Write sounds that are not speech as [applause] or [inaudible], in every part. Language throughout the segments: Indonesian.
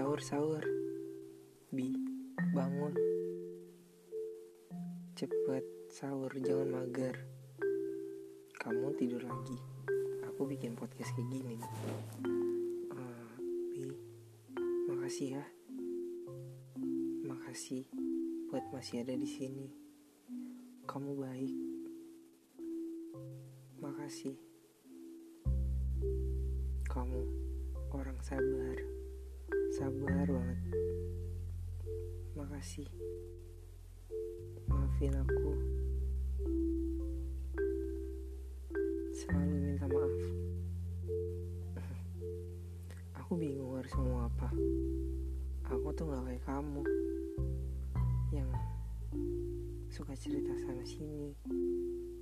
sahur. Bi, bangun. Cepet sahur, jangan mager. Kamu tidur lagi. Aku bikin podcast kayak gini. Uh, Bi, makasih ya. Makasih buat masih ada di sini. Kamu baik. Makasih. Kamu orang sabar. Sabar banget. Makasih. Maafin aku. Selalu minta maaf. [laughs] Aku bingung harus ngomong apa. Aku tuh gak kayak kamu. Yang suka cerita sana sini.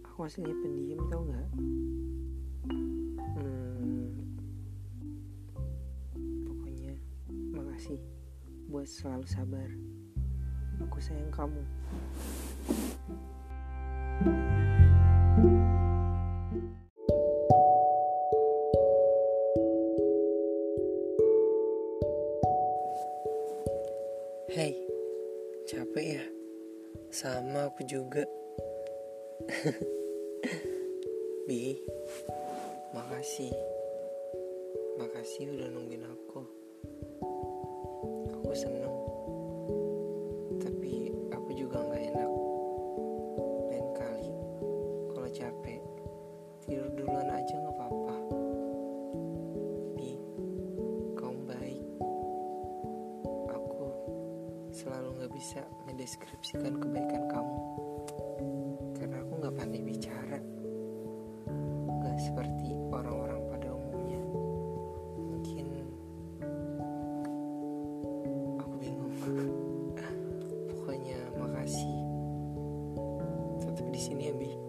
Aku aslinya pendiam tau gak? Makasih buat selalu sabar. Aku sayang kamu. Hey, capek ya? Sama aku juga. [laughs] Bi, makasih. Makasih udah. Aku seneng. Tapi aku juga nggak enak. Lain kali, kalau capek, tidur duluan aja nggak apa-apa. Bi, kamu baik. Aku selalu nggak bisa mendeskripsikan kebaikan kamu sini ya Bi